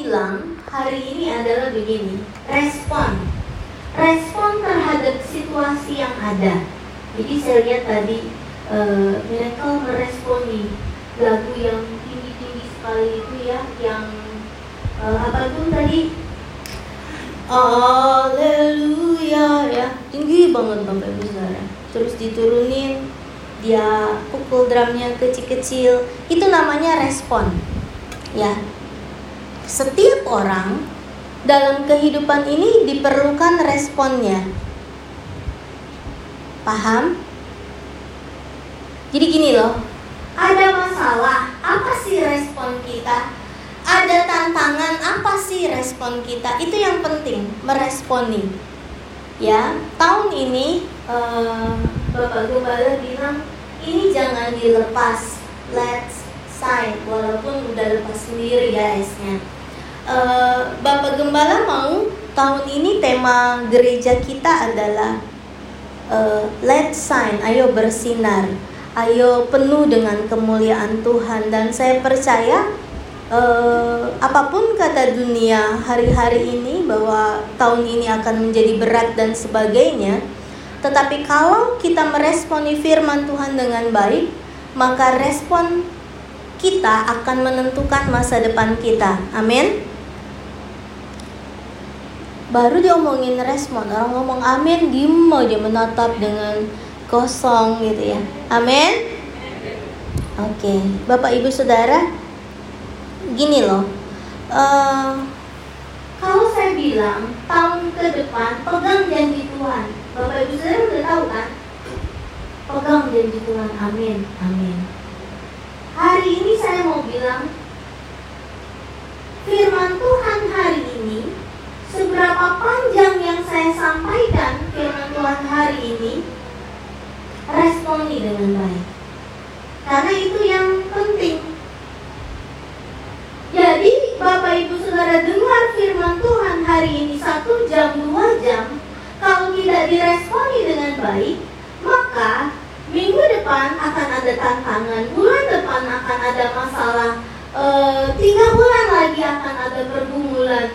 bilang hari ini adalah begini, respon. Respon terhadap situasi yang ada. Jadi saya lihat tadi uh, mereka meresponi lagu yang tinggi-tinggi sekali itu ya, yang uh, apa itu tadi? Haleluya ya, tinggi banget Ibu Saudara. Terus diturunin dia pukul drumnya kecil-kecil itu namanya respon ya setiap orang dalam kehidupan ini diperlukan responnya. Paham? Jadi gini loh ada masalah apa sih respon kita? Ada tantangan apa sih respon kita? Itu yang penting meresponi. Ya tahun ini uh, Bapak Gembala bilang ini jangan dilepas. Let's sign. Walaupun udah lepas sendiri ya uh, Bapak Gembala mau tahun ini tema gereja kita adalah uh, let's sign ayo bersinar ayo penuh dengan kemuliaan Tuhan dan saya percaya uh, apa pun kata dunia hari-hari ini bahwa tahun ini akan menjadi berat dan sebagainya tetapi kalau kita meresponi firman Tuhan dengan baik, maka respon kita akan menentukan masa depan kita. Amin. Baru diomongin respon, orang ngomong amin, diem aja menatap dengan kosong gitu ya. Amin. Oke, Bapak Ibu Saudara, gini loh. Uh, kalau saya bilang tahun ke depan pegang janji Tuhan, Bapak Ibu Saudara udah tahu kan? Pegang janji Tuhan, amin, amin. Hari ini saya mau bilang Firman Tuhan hari ini Seberapa panjang yang saya sampaikan Firman Tuhan hari ini Responi dengan baik. Karena itu yang penting. Jadi Bapak Ibu Saudara dengar firman Tuhan hari ini satu jam, dua jam kalau tidak diresponi dengan baik, maka minggu depan akan ada tantangan, bulan depan akan ada masalah, e, tiga bulan lagi akan ada pergumulan,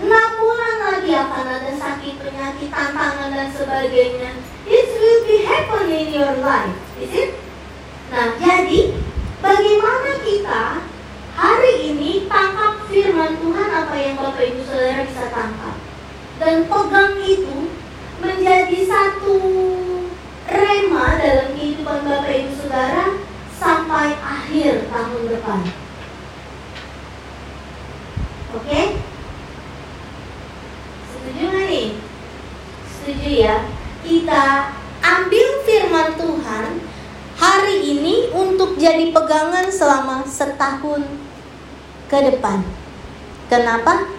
enam bulan lagi akan ada sakit penyakit, tantangan dan sebagainya. It will be happen in your life, is it? Nah, jadi bagaimana kita hari ini tangkap firman Tuhan apa yang Bapak Ibu Saudara bisa tangkap? dan pegang itu menjadi satu rema dalam kehidupan Bapak Ibu Saudara sampai akhir tahun depan. Oke? Okay? Setuju nggak nih? Setuju ya? Kita ambil firman Tuhan hari ini untuk jadi pegangan selama setahun ke depan. Kenapa?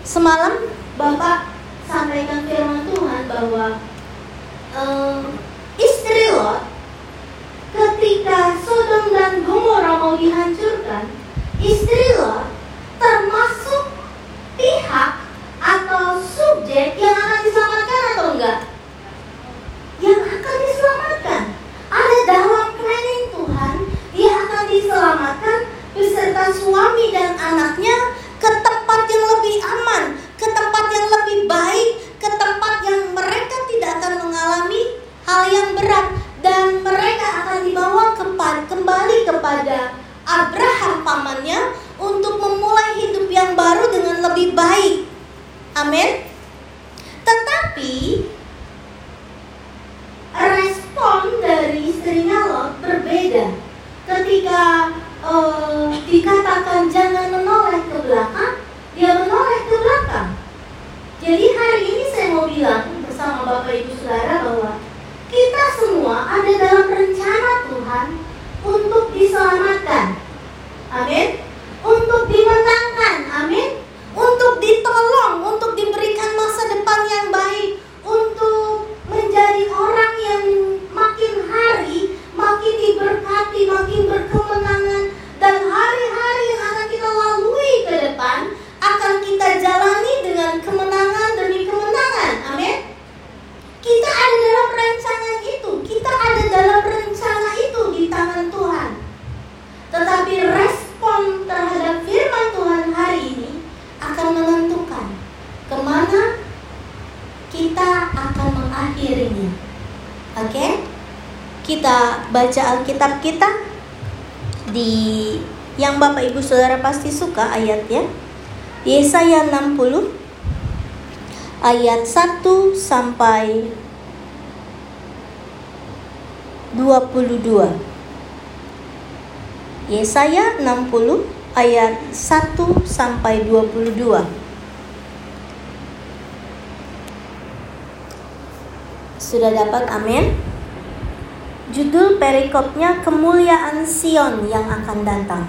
Semalam Bapak sampaikan firman Tuhan bahwa um, istri Lot ketika Sodom dan Gomora mau dihancurkan, istri Lot termasuk pihak atau subjek yang akan diselamatkan atau enggak? Yang akan diselamatkan. Ada dalam planning Tuhan, dia akan diselamatkan beserta suami dan anaknya ke tempat yang lebih aman, ke tempat yang lebih baik, ke tempat yang mereka tidak akan mengalami hal yang berat dan mereka akan dibawa kembali kepada Abraham pamannya untuk memulai hidup yang baru dengan lebih baik. Amin. Tetapi respon dari istrinya Lot berbeda. Ketika uh, dikatakan jangan menoleh ke belakang, dia menoleh ke belakang. Jadi hari ini saya mau bilang bersama Bapak Ibu Saudara bahwa kita semua ada dalam rencana Tuhan untuk diselamatkan. Amin. Untuk dimenangkan. Amin. Untuk ditolong, untuk diberikan masa depan yang baik, untuk menjadi orang yang makin hari makin diberkati, makin berkemenangan dan hari-hari yang akan kita lalui ke depan akan kita jalani dengan kemenangan demi kemenangan. Amin. Kita ada dalam rencana itu, kita ada dalam rencana itu di tangan Tuhan. Tetapi respon kita baca Alkitab kita di yang Bapak Ibu Saudara pasti suka ayatnya. Yesaya 60 ayat 1 sampai 22. Yesaya 60 ayat 1 sampai 22. Sudah dapat amin? Judul perikopnya kemuliaan Sion yang akan datang.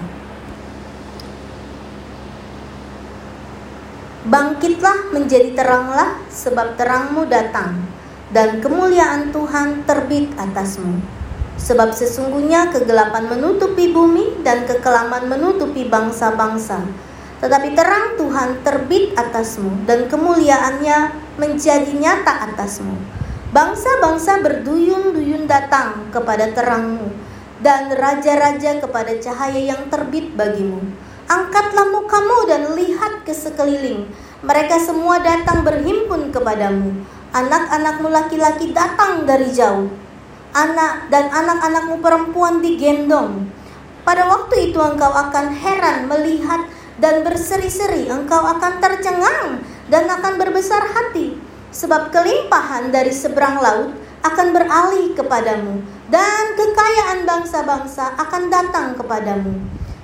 Bangkitlah menjadi teranglah sebab terangmu datang dan kemuliaan Tuhan terbit atasmu. Sebab sesungguhnya kegelapan menutupi bumi dan kekelaman menutupi bangsa-bangsa. Tetapi terang Tuhan terbit atasmu dan kemuliaannya menjadi nyata atasmu. Bangsa-bangsa berduyun-duyun datang kepada terangmu, dan raja-raja kepada cahaya yang terbit bagimu. Angkatlah mukamu dan lihat ke sekeliling. Mereka semua datang berhimpun kepadamu. Anak-anakmu laki-laki datang dari jauh. Anak dan anak-anakmu perempuan digendong. Pada waktu itu engkau akan heran melihat dan berseri-seri. Engkau akan tercengang dan akan berbesar hati sebab kelimpahan dari seberang laut akan beralih kepadamu, dan kekayaan bangsa-bangsa akan datang kepadamu.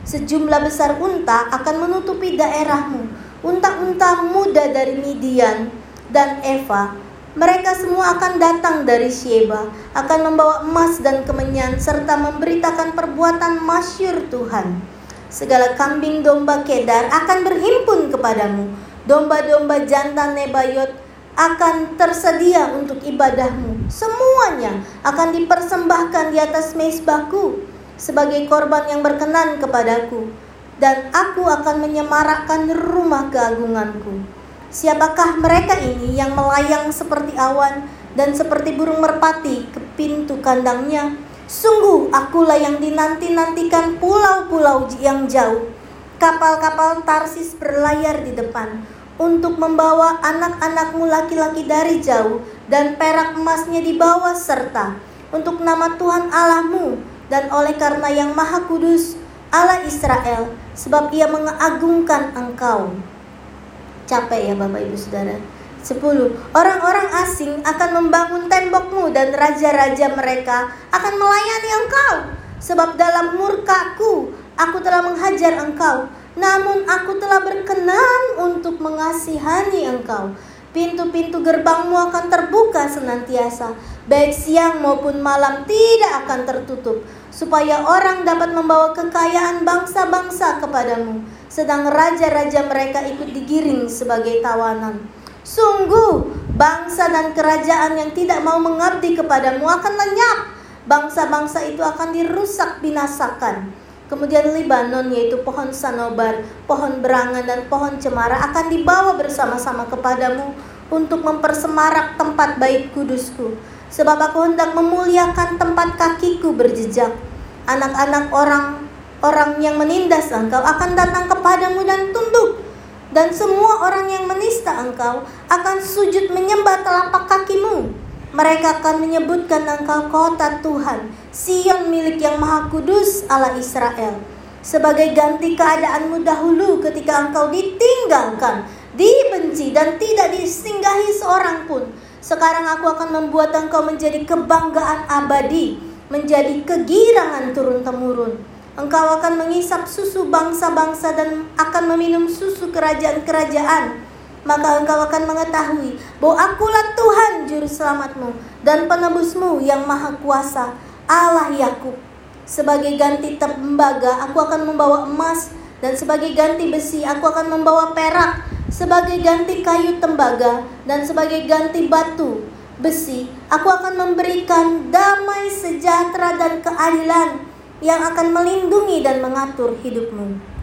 Sejumlah besar unta akan menutupi daerahmu, unta-unta muda dari Midian dan Eva. Mereka semua akan datang dari Sheba, akan membawa emas dan kemenyan, serta memberitakan perbuatan masyur Tuhan. Segala kambing domba kedar akan berhimpun kepadamu, domba-domba jantan Nebayot akan tersedia untuk ibadahmu. Semuanya akan dipersembahkan di atas mezbahku sebagai korban yang berkenan kepadaku. Dan aku akan menyemarakkan rumah keagunganku. Siapakah mereka ini yang melayang seperti awan dan seperti burung merpati ke pintu kandangnya? Sungguh akulah yang dinanti-nantikan pulau-pulau yang jauh. Kapal-kapal Tarsis berlayar di depan untuk membawa anak-anakmu laki-laki dari jauh dan perak emasnya dibawa serta untuk nama Tuhan Allahmu dan oleh karena yang maha kudus Allah Israel sebab ia mengagungkan engkau. Capek ya Bapak Ibu Saudara. 10. Orang-orang asing akan membangun tembokmu dan raja-raja mereka akan melayani engkau. Sebab dalam murkaku aku telah menghajar engkau namun aku telah berkenan untuk mengasihani engkau. Pintu-pintu gerbangmu akan terbuka senantiasa, baik siang maupun malam tidak akan tertutup, supaya orang dapat membawa kekayaan bangsa-bangsa kepadamu, sedang raja-raja mereka ikut digiring sebagai tawanan. Sungguh, bangsa dan kerajaan yang tidak mau mengabdi kepadamu akan lenyap. Bangsa-bangsa itu akan dirusak binasakan Kemudian Libanon yaitu pohon sanobar, pohon berangan dan pohon cemara akan dibawa bersama-sama kepadamu untuk mempersemarak tempat baik kudusku. Sebab aku hendak memuliakan tempat kakiku berjejak. Anak-anak orang orang yang menindas engkau akan datang kepadamu dan tunduk. Dan semua orang yang menista engkau akan sujud menyembah telapak kakimu. Mereka akan menyebutkan engkau kota Tuhan, Sion milik yang maha kudus Allah Israel. Sebagai ganti keadaanmu dahulu ketika engkau ditinggalkan, dibenci dan tidak disinggahi seorang pun. Sekarang aku akan membuat engkau menjadi kebanggaan abadi, menjadi kegirangan turun-temurun. Engkau akan mengisap susu bangsa-bangsa dan akan meminum susu kerajaan-kerajaan maka engkau akan mengetahui bahwa akulah Tuhan juru selamatmu dan penebusmu yang maha kuasa, Allah Yakub. Sebagai ganti tembaga, aku akan membawa emas dan sebagai ganti besi, aku akan membawa perak. Sebagai ganti kayu tembaga dan sebagai ganti batu besi, aku akan memberikan damai sejahtera dan keadilan yang akan melindungi dan mengatur hidupmu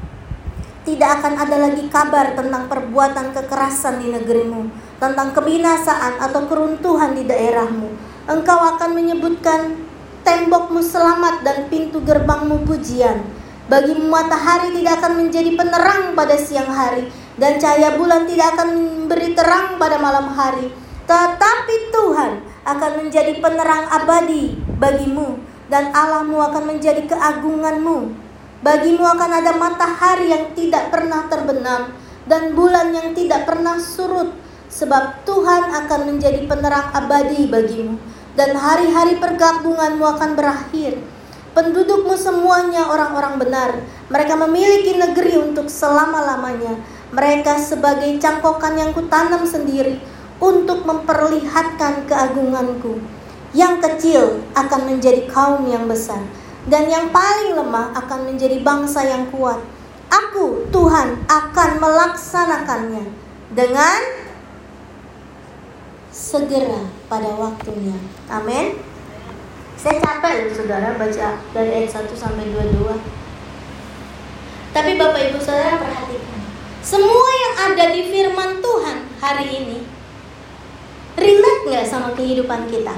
tidak akan ada lagi kabar tentang perbuatan kekerasan di negerimu, tentang kebinasaan atau keruntuhan di daerahmu. Engkau akan menyebutkan tembokmu selamat dan pintu gerbangmu pujian. Bagi matahari tidak akan menjadi penerang pada siang hari dan cahaya bulan tidak akan memberi terang pada malam hari. Tetapi Tuhan akan menjadi penerang abadi bagimu dan Allahmu akan menjadi keagunganmu. Bagimu akan ada matahari yang tidak pernah terbenam dan bulan yang tidak pernah surut sebab Tuhan akan menjadi penerang abadi bagimu dan hari-hari pergabunganmu akan berakhir. Pendudukmu semuanya orang-orang benar. Mereka memiliki negeri untuk selama-lamanya. Mereka sebagai cangkokan yang kutanam sendiri untuk memperlihatkan keagunganku. Yang kecil akan menjadi kaum yang besar dan yang paling lemah akan menjadi bangsa yang kuat. Aku, Tuhan, akan melaksanakannya dengan segera pada waktunya. Amin. Saya capek loh saudara baca dari ayat 1 sampai 22. Tapi Bapak Ibu Saudara perhatikan. Semua yang ada di firman Tuhan hari ini relate nggak sama kehidupan kita?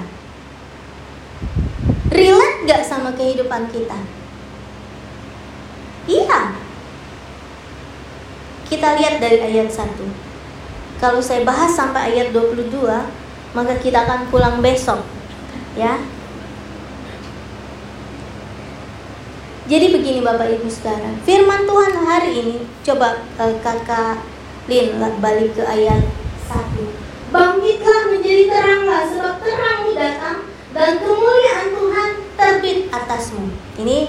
Relate nggak sama kehidupan kita? Iya. Kita lihat dari ayat 1. Kalau saya bahas sampai ayat 22, maka kita akan pulang besok. Ya. Jadi begini Bapak Ibu sekarang, firman Tuhan hari ini coba uh, Kakak Lin balik ke ayat 1. Bangkitlah menjadi teranglah sebab terangmu datang dan kemuliaan Tuhan terbit atasmu. Ini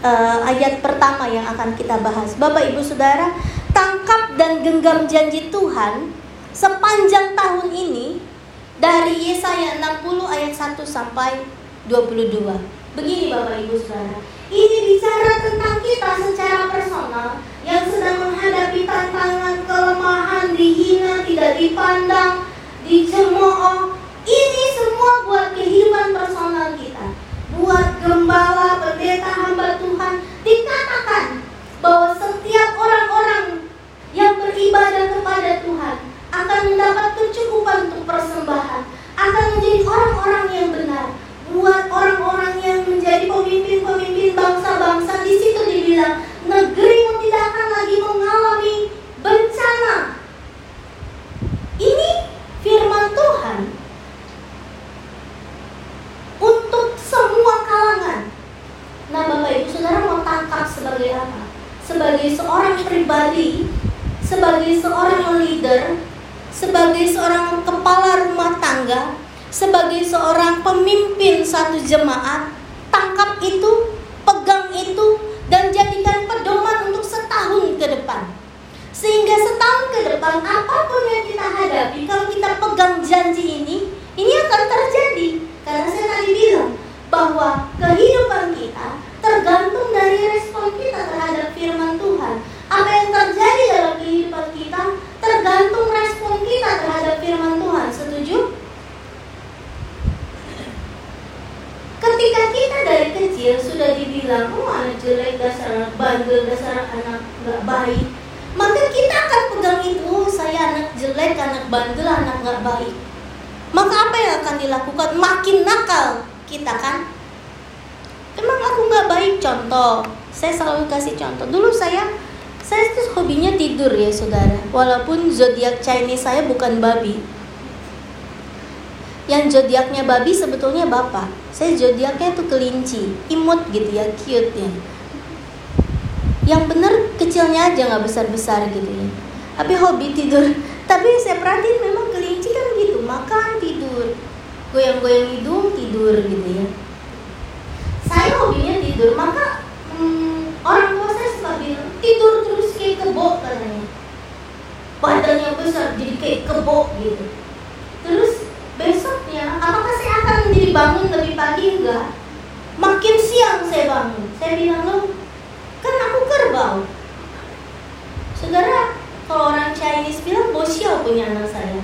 uh, ayat pertama yang akan kita bahas. Bapak Ibu Saudara, tangkap dan genggam janji Tuhan sepanjang tahun ini dari Yesaya 60 ayat 1 sampai 22. Begini Bapak Ibu Saudara, ini bicara tentang kita secara personal yang sedang menghadapi tantangan, kelemahan, dihina, tidak dipandang, dicemooh. Ini semua buat kehidupan personal kita. Buat gembala, pendeta, hamba Tuhan dikatakan bahwa setiap orang-orang yang beribadah kepada Tuhan akan mendapat kecukupan untuk persembahan, akan menjadi orang-orang yang benar, buat orang-orang yang menjadi pemimpin-pemimpin bangsa-bangsa di situ dibilang negerimu tidak akan lagi mengalami bencana. Ini firman Tuhan untuk semua kalangan. Nah, Bapak Ibu Saudara mau tangkap sebagai apa? Sebagai seorang pribadi, sebagai seorang leader, sebagai seorang kepala rumah tangga, sebagai seorang pemimpin satu jemaat, tangkap itu, pegang itu, dan jadikan pedoman untuk setahun ke depan. Sehingga setahun ke depan, apa pun yang kita hadapi, kalau kita pegang janji ini, ini akan terjadi. Karena saya tadi bilang bahwa kehidupan kita tergantung dari respon kita terhadap firman Tuhan. Apa yang terjadi dalam kehidupan kita tergantung respon kita terhadap firman Tuhan. Setuju? Ketika kita dari kecil sudah dibilang, oh anak jelek, dasar anak bandel, dasar anak nggak baik, maka kita akan pegang itu, saya anak jelek, anak bandel, anak nggak baik. Maka apa yang akan dilakukan? Makin nakal kita kan? Emang aku nggak baik contoh. Saya selalu kasih contoh. Dulu saya saya tuh hobinya tidur ya saudara. Walaupun zodiak Chinese saya bukan babi, yang zodiaknya babi sebetulnya bapak. Saya zodiaknya tuh kelinci imut gitu ya cute ya yang bener kecilnya aja nggak besar besar gitu ya. Tapi hobi tidur. Tapi saya perhatiin memang kelinci kan gitu makan tidur. Goyang-goyang hidung tidur gitu ya. Saya hobinya tidur maka hmm, orang tua saya suka bilang tidur terus kayak kebo katanya. Badannya besar jadi kayak kebo gitu. Terus besoknya apakah saya akan menjadi bangun lebih pagi? Enggak. Makin siang saya bangun saya bilang lo kan aku kerbau. Saudara kalau orang Chinese bilang bosiau punya anak saya.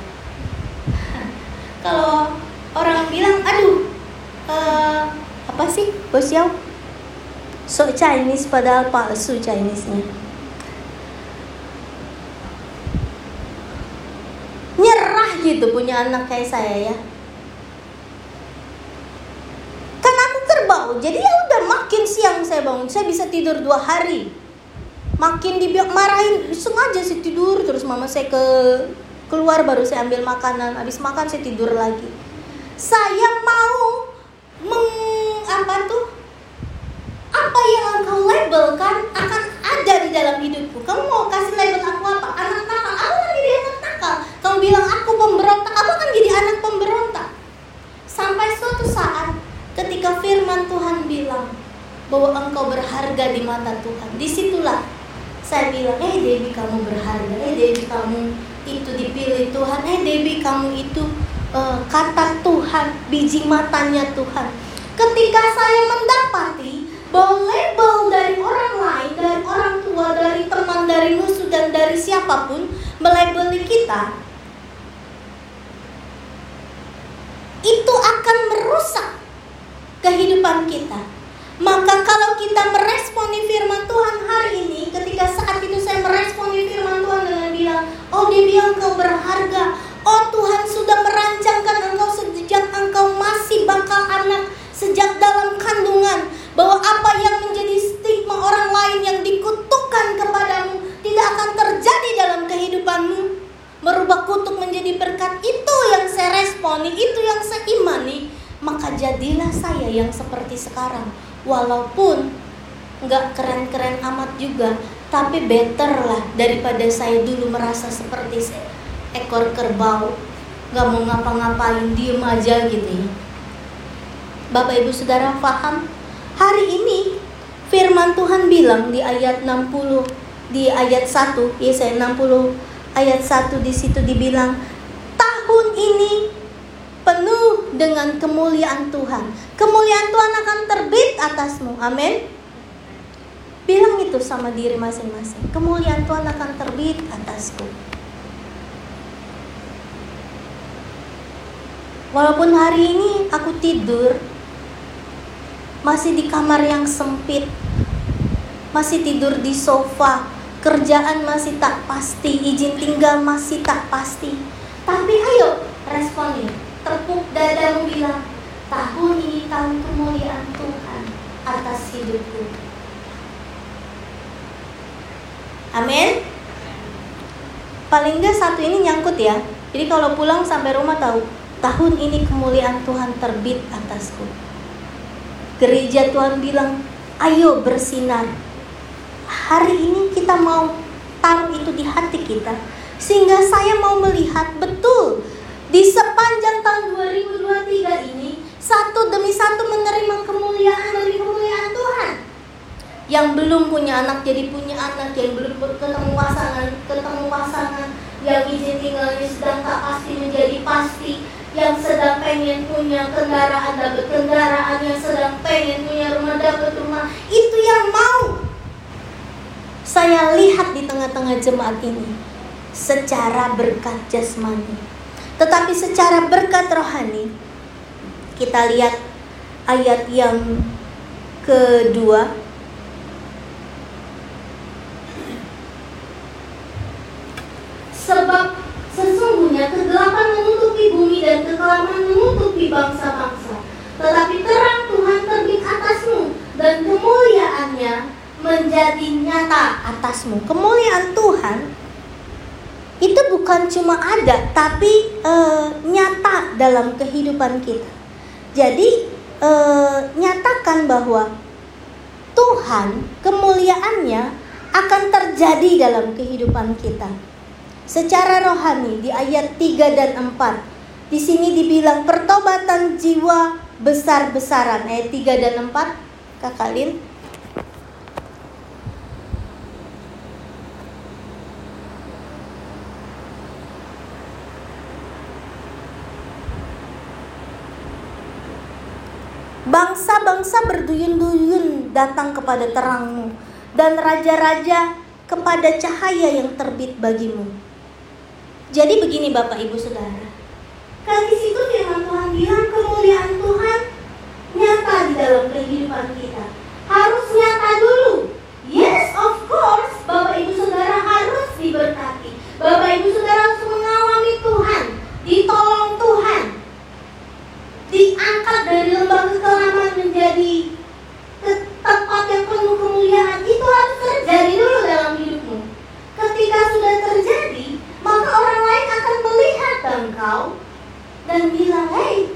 Kalau orang bilang aduh uh, apa sih bosiau so Chinese padahal palsu Chinese-nya nyerah gitu punya anak kayak saya ya kan aku kerbau jadi ya udah makin siang saya bangun saya bisa tidur dua hari makin dibiak marahin sengaja sih tidur terus mama saya ke keluar baru saya ambil makanan habis makan saya tidur lagi saya mau meng apa tuh? Apa yang engkau labelkan akan ada di dalam hidupku. Kamu mau kasih label aku apa? Anak nakal. Aku kan jadi anak nakal. Kamu bilang aku pemberontak. Aku kan jadi anak pemberontak. Sampai suatu saat ketika firman Tuhan bilang bahwa engkau berharga di mata Tuhan. Di situlah saya bilang, eh Dewi kamu berharga. Eh Dewi kamu itu dipilih Tuhan. Eh Dewi kamu itu uh, kata Tuhan, biji matanya Tuhan. Ketika saya mendapati bahwa label dari orang lain, dari orang tua, dari teman, dari musuh, dan dari siapa pun melabeli kita, itu akan merusak kehidupan kita. Maka kalau kita meresponi firman Tuhan hari ini, ketika saat itu saya meresponi firman Tuhan dengan bilang, oh dia bilang kau berharga, oh Tuhan sudah merancangkan engkau sejak engkau masih bakal anak, sejak dalam kandungan, bahwa apa yang menjadi stigma orang lain yang dikutukan kepadamu tidak akan terjadi dalam kehidupanmu. Merubah kutuk menjadi berkat itu yang saya responi, itu yang saya imani. Maka jadilah saya yang seperti sekarang. Walaupun nggak keren-keren amat juga, tapi better lah daripada saya dulu merasa seperti ekor kerbau, nggak mau ngapa-ngapain, diem aja gitu ya. Bapak Ibu Saudara paham Hari ini firman Tuhan bilang di ayat 60 di ayat 1 Yesaya 60 ayat 1 di situ dibilang tahun ini penuh dengan kemuliaan Tuhan. Kemuliaan Tuhan akan terbit atasmu. Amin. Bilang itu sama diri masing-masing. Kemuliaan Tuhan akan terbit atasku. Walaupun hari ini aku tidur, masih di kamar yang sempit, masih tidur di sofa, kerjaan masih tak pasti, izin tinggal masih tak pasti. Tapi ayo responin, tepuk dadamu bilang, tahun ini tahun kemuliaan Tuhan atas hidupku. Amin. Paling enggak satu ini nyangkut ya. Jadi kalau pulang sampai rumah tahu, tahun ini kemuliaan Tuhan terbit atasku gereja Tuhan bilang, ayo bersinar. Hari ini kita mau taruh itu di hati kita. Sehingga saya mau melihat betul di sepanjang tahun 2023 ini satu demi satu menerima kemuliaan dari kemuliaan Tuhan. Yang belum punya anak jadi punya anak, yang belum ketemu pasangan ketemu pasangan, yang izin tinggalnya sedang tak pasti menjadi pasti, yang sedang pengen punya kendaraan dapat kendaraan, yang sedang pengen punya rumah dapat rumah, itu yang mau. Saya lihat di tengah-tengah jemaat ini secara berkat jasmani. Tetapi secara berkat rohani, kita lihat ayat yang kedua sebab Sesungguhnya kegelapan menutupi bumi dan kekelaman menutupi bangsa-bangsa. Tetapi terang Tuhan terbit atasmu dan kemuliaannya menjadi nyata atasmu. Kemuliaan Tuhan itu bukan cuma ada, tapi e, nyata dalam kehidupan kita. Jadi e, nyatakan bahwa Tuhan kemuliaannya akan terjadi dalam kehidupan kita secara rohani di ayat 3 dan 4. Di sini dibilang pertobatan jiwa besar-besaran ayat 3 dan 4. Kakak Lin. Bangsa-bangsa berduyun-duyun datang kepada terangmu dan raja-raja kepada cahaya yang terbit bagimu. Jadi begini Bapak Ibu Saudara. Kan di situ firman Tuhan bilang kemuliaan Tuhan nyata di dalam kehidupan kita. Harus nyata dulu. Yes, of course, Bapak Ibu Saudara harus diberkati. Bapak Ibu Saudara harus mengawami Tuhan, ditolong Tuhan. Diangkat dari lembah kekelaman menjadi tempat yang penuh kemuliaan. Itu harus terjadi dulu dalam hidupmu. Ketika sudah terjadi, maka orang lain akan melihat engkau dan bilang, hei,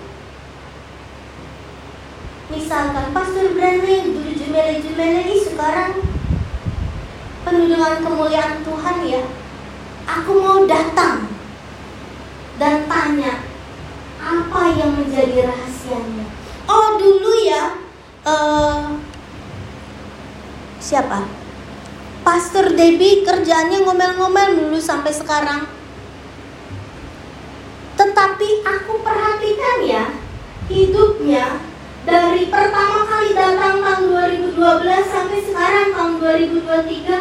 ini misalkan Pastor dulu jumele-jumele sekarang penuh dengan kemuliaan Tuhan ya. Aku mau datang dan tanya apa yang menjadi rahasianya. Oh dulu ya, uh, siapa? Pastor Debbie kerjaannya ngomel-ngomel dulu sampai sekarang. Tetapi aku perhatikan ya, hidupnya dari pertama kali datang tahun 2012 sampai sekarang tahun 2023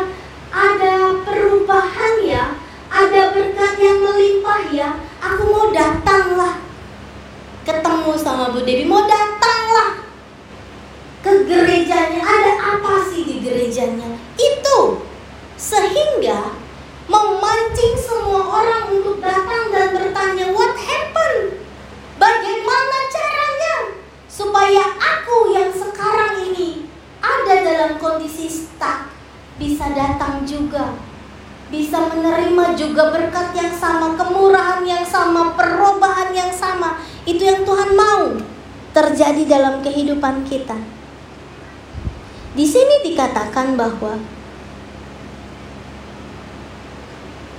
ada perubahan ya, ada berkat yang melimpah ya. Aku mau datanglah ketemu sama Bu Dewi, mau datanglah ke gerejanya. Ada apa sih di gerejanya? Itu sehingga memancing semua orang untuk datang dan bertanya what happened? Bagaimana caranya supaya aku yang sekarang ini ada dalam kondisi stuck bisa datang juga bisa menerima juga berkat yang sama, kemurahan yang sama, perubahan yang sama. Itu yang Tuhan mau terjadi dalam kehidupan kita. Di sini dikatakan bahwa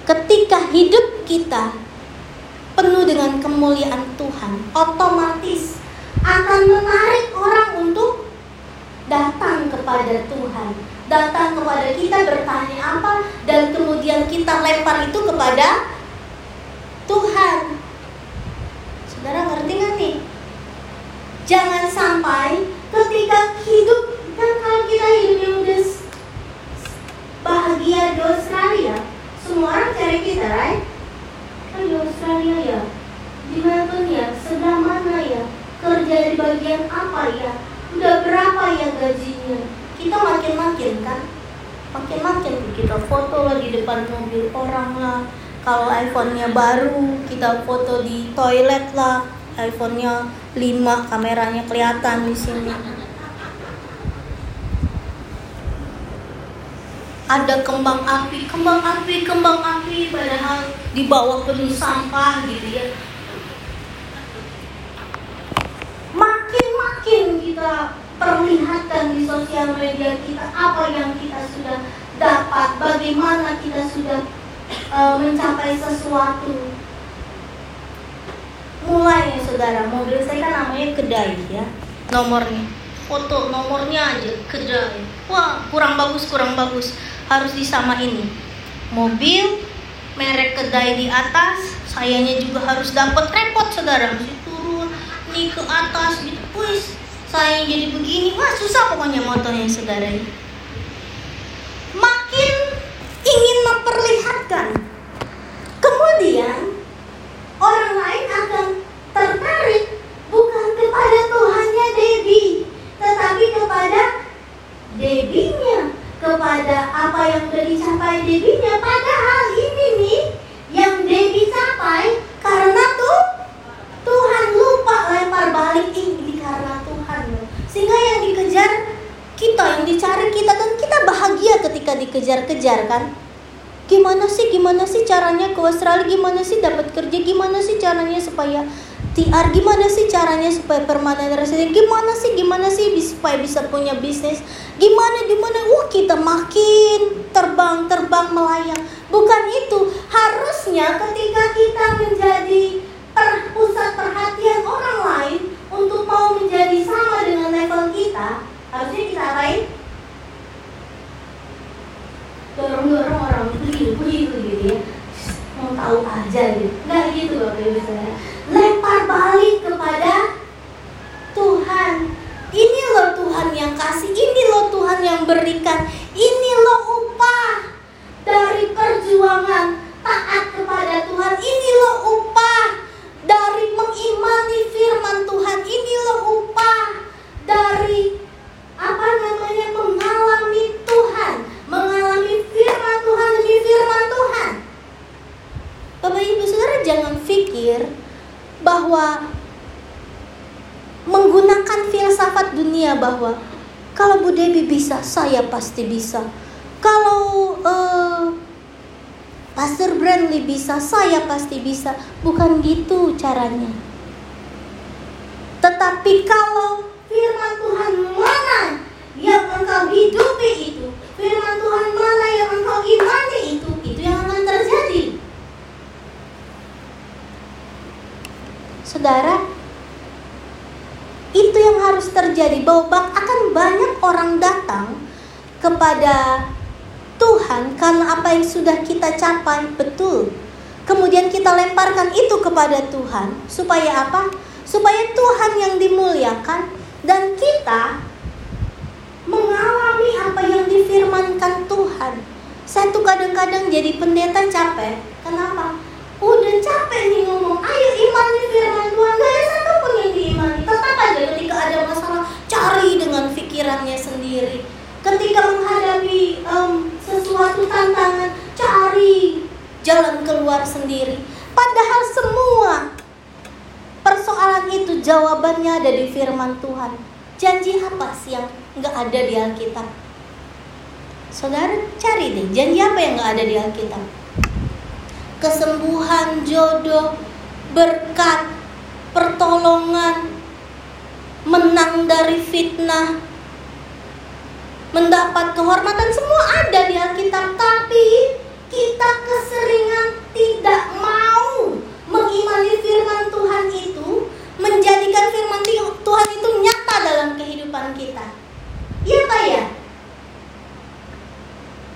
ketika hidup kita penuh dengan kemuliaan Tuhan, otomatis akan menarik orang untuk datang kepada Tuhan, datang kepada kita bertanya apa dan kemudian kita lempar itu kepada Tuhan. Saudara ngerti nggak nih? Jangan sampai ketika hidup kan kalau kita hidupnya udah bahagia di Australia, semua orang cari kita, right? Kan di Australia ya, di Melbourne ya, sedang mana ya, kerja di bagian apa ya, udah berapa ya gajinya. Kita makin-makin kan, makin-makin kita foto lah di depan mobil orang lah. Kalau iPhone-nya baru, kita foto di toilet lah. iPhone-nya 5, kameranya kelihatan di sini. ada kembang api, kembang api, kembang api, padahal di bawah penuh sampah gitu ya. Makin-makin kita perlihatkan di sosial media kita apa yang kita sudah dapat, bagaimana kita sudah uh, mencapai sesuatu. Mulai ya saudara, mobil saya kan namanya kedai ya, nomornya, foto nomornya aja kedai. Wah kurang bagus, kurang bagus. Harus disamain nih. Mobil merek kedai di atas sayanya juga harus dapat repot saudara. Mesti turun nih ke atas gitu. Wis saya jadi begini. Wah susah pokoknya motornya saudara. Makin ingin memperlihatkan kemudian orang lain akan tertarik bukan kepada Tuhannya Debbie tetapi kepada Debinya kepada apa yang sudah dicapai Debinya padahal ini nih yang Debi capai karena tuh Tuhan lupa lempar balik ini karena Tuhan sehingga yang dikejar kita yang dicari kita dan kita bahagia ketika dikejar-kejar kan? Gimana sih gimana sih caranya ke Australia? Gimana sih dapat kerja? Gimana sih caranya supaya TR gimana sih caranya supaya permanen resident gimana sih gimana sih supaya bisa punya bisnis? Gimana gimana? Wah kita makin terbang terbang melayang. Bukan itu. Harusnya ketika kita menjadi per, pusat perhatian orang lain untuk mau menjadi sama dengan level kita harusnya kita apain dorong-dorong orang begitu begitu gitu ya. Mau tahu aja gitu. Nggak gitu bapak ibu saya lempar balik kepada Tuhan. Ini loh Tuhan yang kasih ini loh Tuhan yang berikan ini loh upah dari perjuangan taat kepada Tuhan. Ini loh upah dari mengimani firman Tuhan. Ini loh upah dari apa namanya mengalami Tuhan mengalami firman Tuhan demi firman Tuhan. Bapak Ibu Saudara jangan pikir bahwa menggunakan filsafat dunia bahwa kalau Bu Debi bisa, saya pasti bisa. Kalau uh, Pastor Brandley bisa, saya pasti bisa. Bukan gitu caranya. Tetapi kalau firman Tuhan hidupi itu, firman Tuhan mana yang engkau imani itu, itu yang akan terjadi. Saudara, itu yang harus terjadi bahwa akan banyak orang datang kepada Tuhan karena apa yang sudah kita capai betul. Kemudian kita lemparkan itu kepada Tuhan supaya apa? Supaya Tuhan yang dimuliakan dan kita mengalami apa yang difirmankan Tuhan. Saya tuh kadang-kadang jadi pendeta capek. Kenapa? Udah capek nih ngomong, ayo imani firman Tuhan. Gak ada satupun yang diimani. Tetap aja ketika ada masalah, cari dengan pikirannya sendiri. Ketika menghadapi um, sesuatu tantangan, cari jalan keluar sendiri. Padahal semua persoalan itu jawabannya ada di firman Tuhan. Janji apa sih yang nggak ada di Alkitab? Saudara cari deh, janji apa yang nggak ada di Alkitab? Kesembuhan, jodoh, berkat, pertolongan, menang dari fitnah, mendapat kehormatan semua ada di Alkitab, tapi kita keseringan tidak mau mengimani firman Tuhan itu, menjadikan firman Tuhan itu nyata dalam kehidupan kita. Iya Pak ya?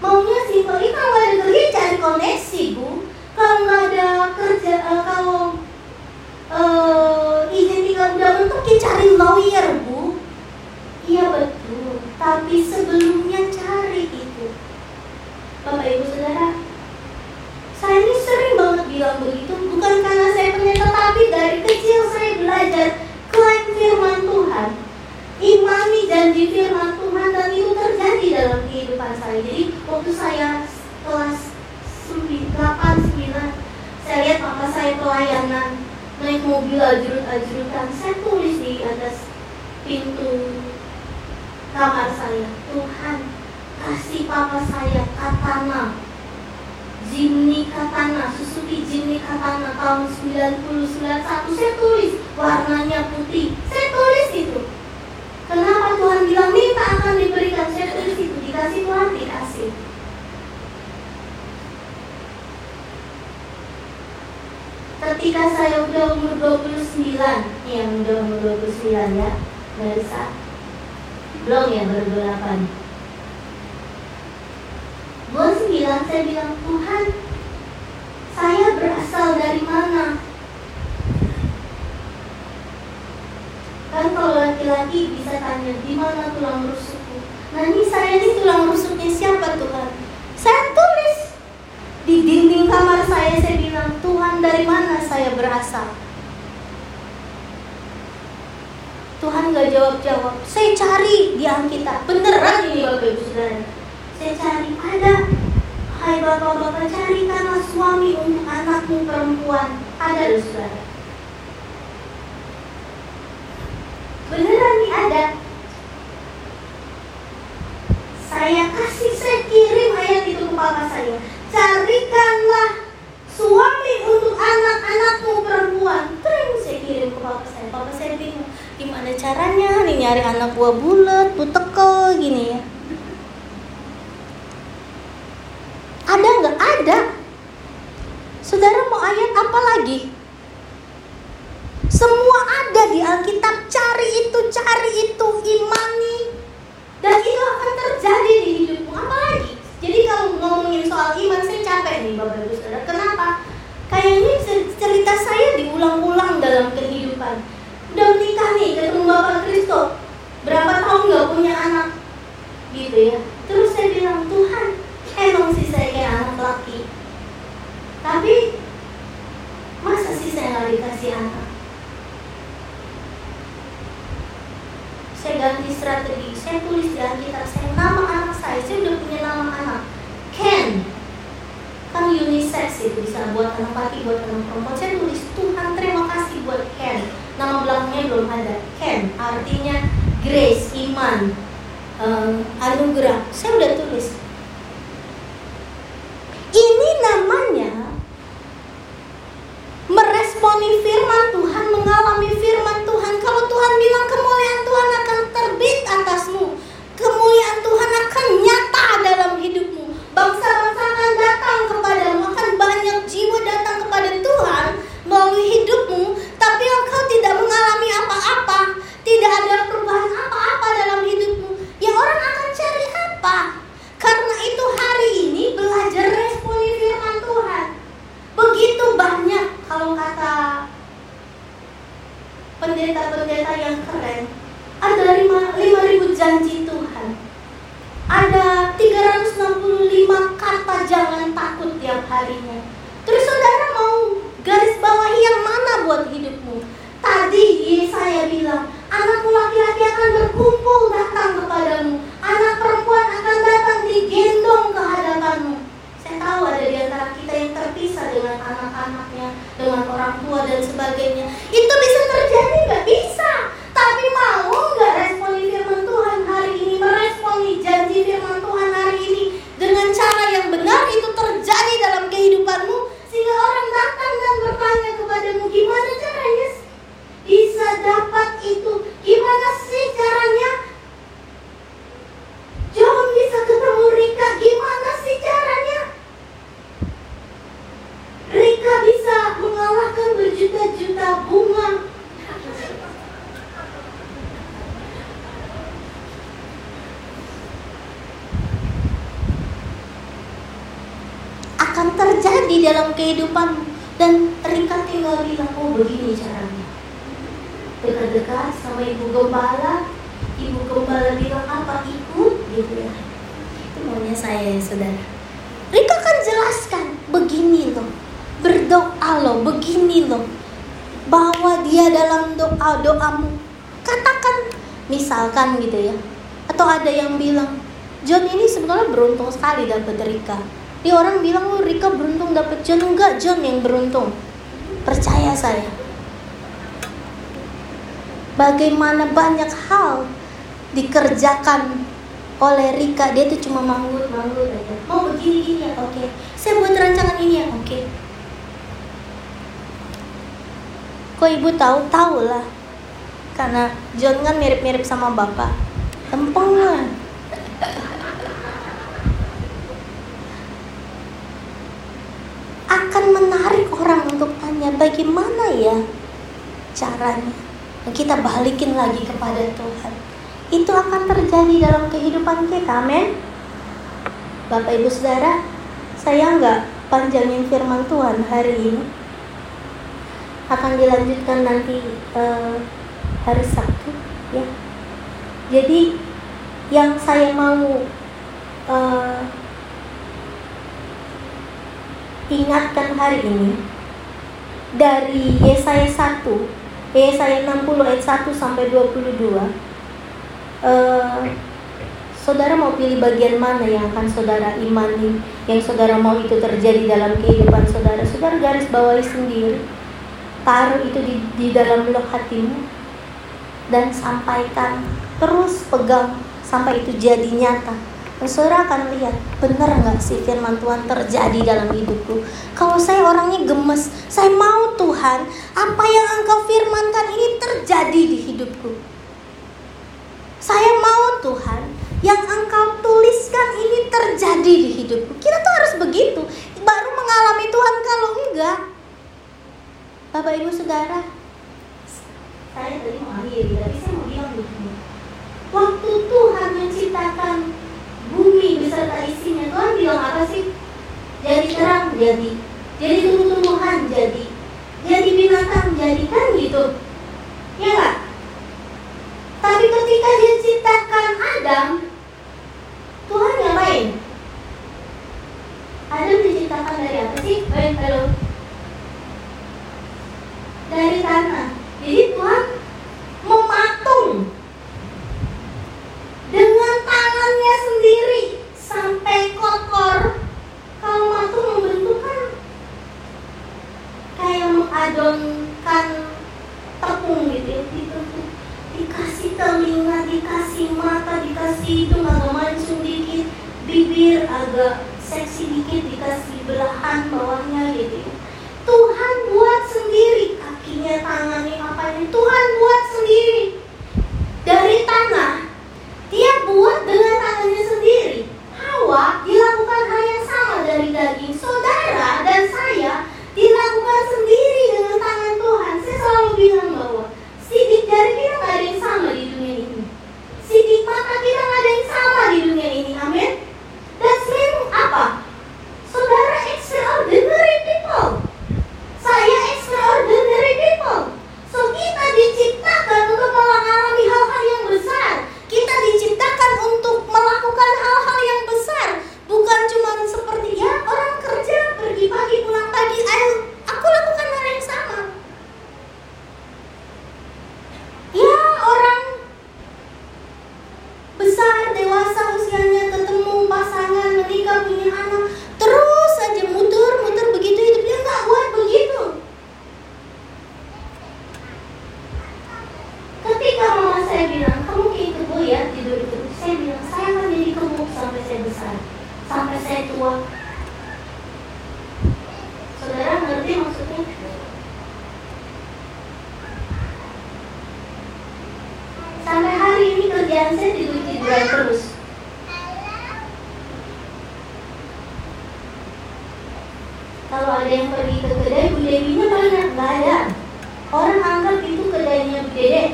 Maunya simpel, kalau ada kerja cari koneksi Bu kalau ada kerja kalau uh, izin tinggal udah mentok ya cari lawyer bu iya betul tapi sebelumnya cari itu bapak ibu saudara saya ini sering banget bilang begitu bukan karena saya pendeta tapi dari kecil saya belajar klaim firman Tuhan imani janji firman Tuhan dan itu terjadi dalam kehidupan saya jadi waktu saya kelas 8, 9 Saya lihat papa saya pelayanan Naik mobil ajrut-ajrutan Saya tulis di atas pintu kamar saya Tuhan kasih papa saya katana Jimny Katana, Suzuki Jimny Katana tahun 1991 Saya tulis warnanya putih Saya tulis itu Kenapa Tuhan bilang minta akan diberikan Saya tulis itu, dikasih Tuhan dikasih ketika saya udah umur 29 yang udah umur 29 ya Melisa belum ya baru 28 29 saya bilang Tuhan saya berasal dari mana kan kalau laki-laki tanya di mana tulang rusukku nah ini saya ini tulang rusuknya siapa Tuhan saya tulis di dinding kamar saya saya bilang, Tuhan dari mana saya berasal? Tuhan gak jawab-jawab. Saya cari di Alkitab. Beneran ini Bapak Ibu Saudara. Saya cari ada. Hai Bapak-bapak carikanlah suami untuk anakmu perempuan. Ada Saudara. Beneran nih ada. Saya kasih, saya kirim ayat itu ke papa saya carikanlah suami untuk anak-anakmu perempuan. Terus saya kirim ke papa saya. Papa saya bingung, gimana caranya nih nyari anak buah bulat, tekel gini ya. Ada nggak? Ada. Saudara mau ayat apa lagi? Semua ada di Alkitab. Cari itu, cari itu, imani. Dan itu akan terjadi di hidupmu. Apa lagi? Jadi kalau ngomongin soal iman saya capek nih Bapak Ibu Saudara. Kenapa? Kayaknya cerita saya diulang-ulang dalam kehidupan. Udah menikah Bapak Kristo. Berapa tahun nggak punya anak? Gitu ya. Terus saya bilang, Tuhan, emang sih saya kayak anak laki. Tapi masa sih saya nggak dikasih anak? saya ganti strategi saya tulis di Alkitab saya nama anak saya saya udah punya nama anak Ken kan unisex itu bisa buat anak laki buat anak perempuan saya tulis Tuhan terima kasih buat Ken nama belakangnya belum ada. Ken artinya grace iman um, anugerah. Saya udah tulis. Ini namanya meresponi firman Tuhan, mengalami firman Tuhan. Kalau Tuhan bilang kemuliaan tidak ada perubahan apa-apa dalam hidupmu, ya orang akan cari apa? Karena itu hari ini belajar responi firman Tuhan. Begitu banyak kalau kata pendeta-pendeta yang keren. Ada 5.000 janji Tuhan. Ada 365 kata jangan takut tiap harinya. Terus saudara mau garis bawahi yang mana buat hidup? Akan berkumpul datang kepadamu. Anak perempuan akan datang digendong ke hadapanmu. Saya tahu ada di antara kita yang terpisah dengan anak-anaknya, dengan orang tua dan sebagainya. Itu bisa terjadi nggak? Bisa. Tapi mau nggak responi firman Tuhan hari ini, meresponi janji firman Tuhan hari ini dengan cara yang benar itu terjadi dalam kehidupanmu sehingga orang datang dan bertanya kepadamu gimana caranya bisa dapat itu gimana sih caranya John bisa ketemu Rika gimana sih caranya Rika bisa mengalahkan berjuta-juta bunga akan terjadi dalam kehidupan dan Rika tinggal bilang oh begini caranya. Dekat-dekat sama ibu gembala ibu gembala bilang apa ikut gitu ya. Itu maunya saya ya saudara. Rika kan jelaskan begini loh. Berdoa loh begini loh. Bahwa dia dalam doa doamu. Katakan misalkan gitu ya. Atau ada yang bilang John ini sebenarnya beruntung sekali dapat Rika dia orang bilang lu oh, Rika beruntung dapet John enggak John yang beruntung. Percaya saya. Bagaimana banyak hal dikerjakan oleh Rika dia tuh cuma manggut manggut aja mau begini gini ya oke okay. saya buat rancangan ini ya oke okay. kok ibu tahu tahu lah karena John kan mirip-mirip sama bapak tempeng lah akan menarik orang untuk tanya bagaimana ya caranya. Kita balikin lagi kepada Tuhan. Itu akan terjadi dalam kehidupan kita, amin. Bapak Ibu Saudara, saya nggak panjangin firman Tuhan hari ini. Akan dilanjutkan nanti uh, hari Sabtu, ya. Jadi yang saya mau uh, ingatkan hari ini dari Yesaya 1 Yesaya 60 ayat 1 sampai 22 uh, Saudara mau pilih bagian mana yang akan saudara imani Yang saudara mau itu terjadi dalam kehidupan saudara? Saudara garis bawahi sendiri Taruh itu di, di dalam lok hatimu Dan sampaikan Terus pegang Sampai itu jadi nyata saudara akan lihat benar nggak sih firman Tuhan terjadi dalam hidupku. Kalau saya orangnya gemes, saya mau Tuhan apa yang Engkau firmankan ini terjadi di hidupku. Saya mau Tuhan yang Engkau tuliskan ini terjadi di hidupku. Kita tuh harus begitu, baru mengalami Tuhan kalau enggak. Bapak Ibu Saudara, saya tadi mau akhiri, tapi saya mau bilang begini. Waktu Tuhan menciptakan beserta isinya. Tuhan bilang apa sih? Jadi terang jadi. Jadi tumbuh-tumbuhan jadi. Jadi binatang jadi. Kan gitu. Ya tapi ketika dia ciptakan Adam Dede.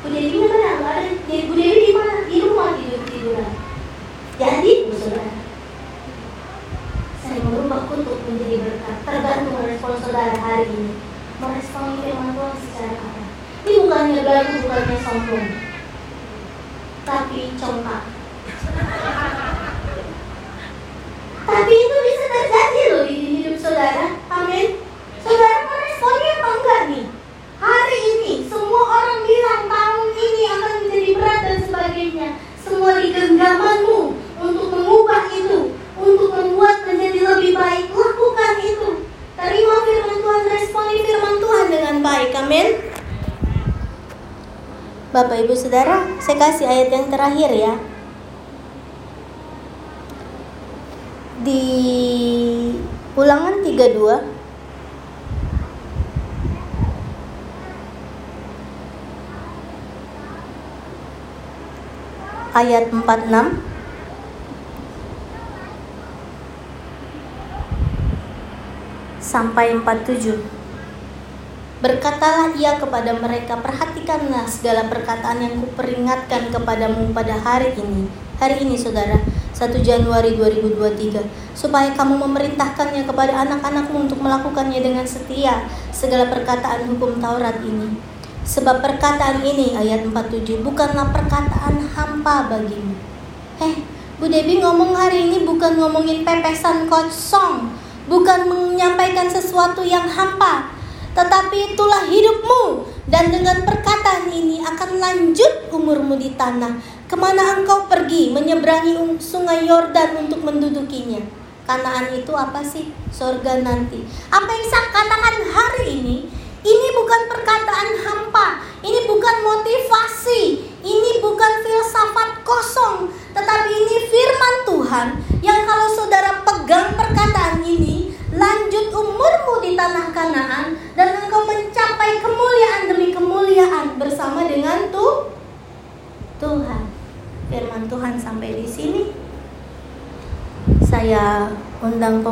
Bu Dewinya mana? Nggak ada. Bu Dewi di mana? Di rumah tidur tiduran. Jadi, Saudara, saya merubah kutub menjadi berkat. Tergantung respon saudara hari ini. Merespon firman Tuhan secara apa? Ini bukannya gaduh, bukannya sombong, tapi congkak. Tapi itu bisa terjadi loh di hidup saudara. Amin. Saudara meresponnya apa enggak nih? Hari ini semua orang bilang tahun ini akan menjadi berat dan sebagainya. Semua di genggamanmu untuk mengubah itu, untuk membuat menjadi lebih baik. Lakukan itu. Terima firman Tuhan, responi firman Tuhan dengan baik. Amin. Bapak Ibu Saudara, saya kasih ayat yang terakhir ya. Di Ulangan 32 ayat 46 sampai 47. Berkatalah ia kepada mereka, perhatikanlah segala perkataan yang kuperingatkan kepadamu pada hari ini. Hari ini saudara, 1 Januari 2023, supaya kamu memerintahkannya kepada anak-anakmu untuk melakukannya dengan setia segala perkataan hukum Taurat ini. Sebab perkataan ini, ayat 47, bukanlah perkataan hampa bagimu. Eh, Bu Debi ngomong hari ini bukan ngomongin pepesan kosong, bukan menyampaikan sesuatu yang hampa, tetapi itulah hidupmu. Dan dengan perkataan ini akan lanjut umurmu di tanah. Ke mana engkau pergi menyeberangi um, sungai Yordan untuk mendudukinya. Kanaan itu apa sih? Sorga nanti. Apa yang saya katakan hari ini? Ini bukan perkataan hampa. Ini bukan motivasi. Ini bukan filsafat kosong. Tetapi ini firman Tuhan yang kalau saudara pegang perkataan ini, lanjut umurmu di tanah Kanaan dan engkau mencapai kemuliaan demi kemuliaan bersama dengan tuh Tuhan. Firman Tuhan sampai di sini. Saya undang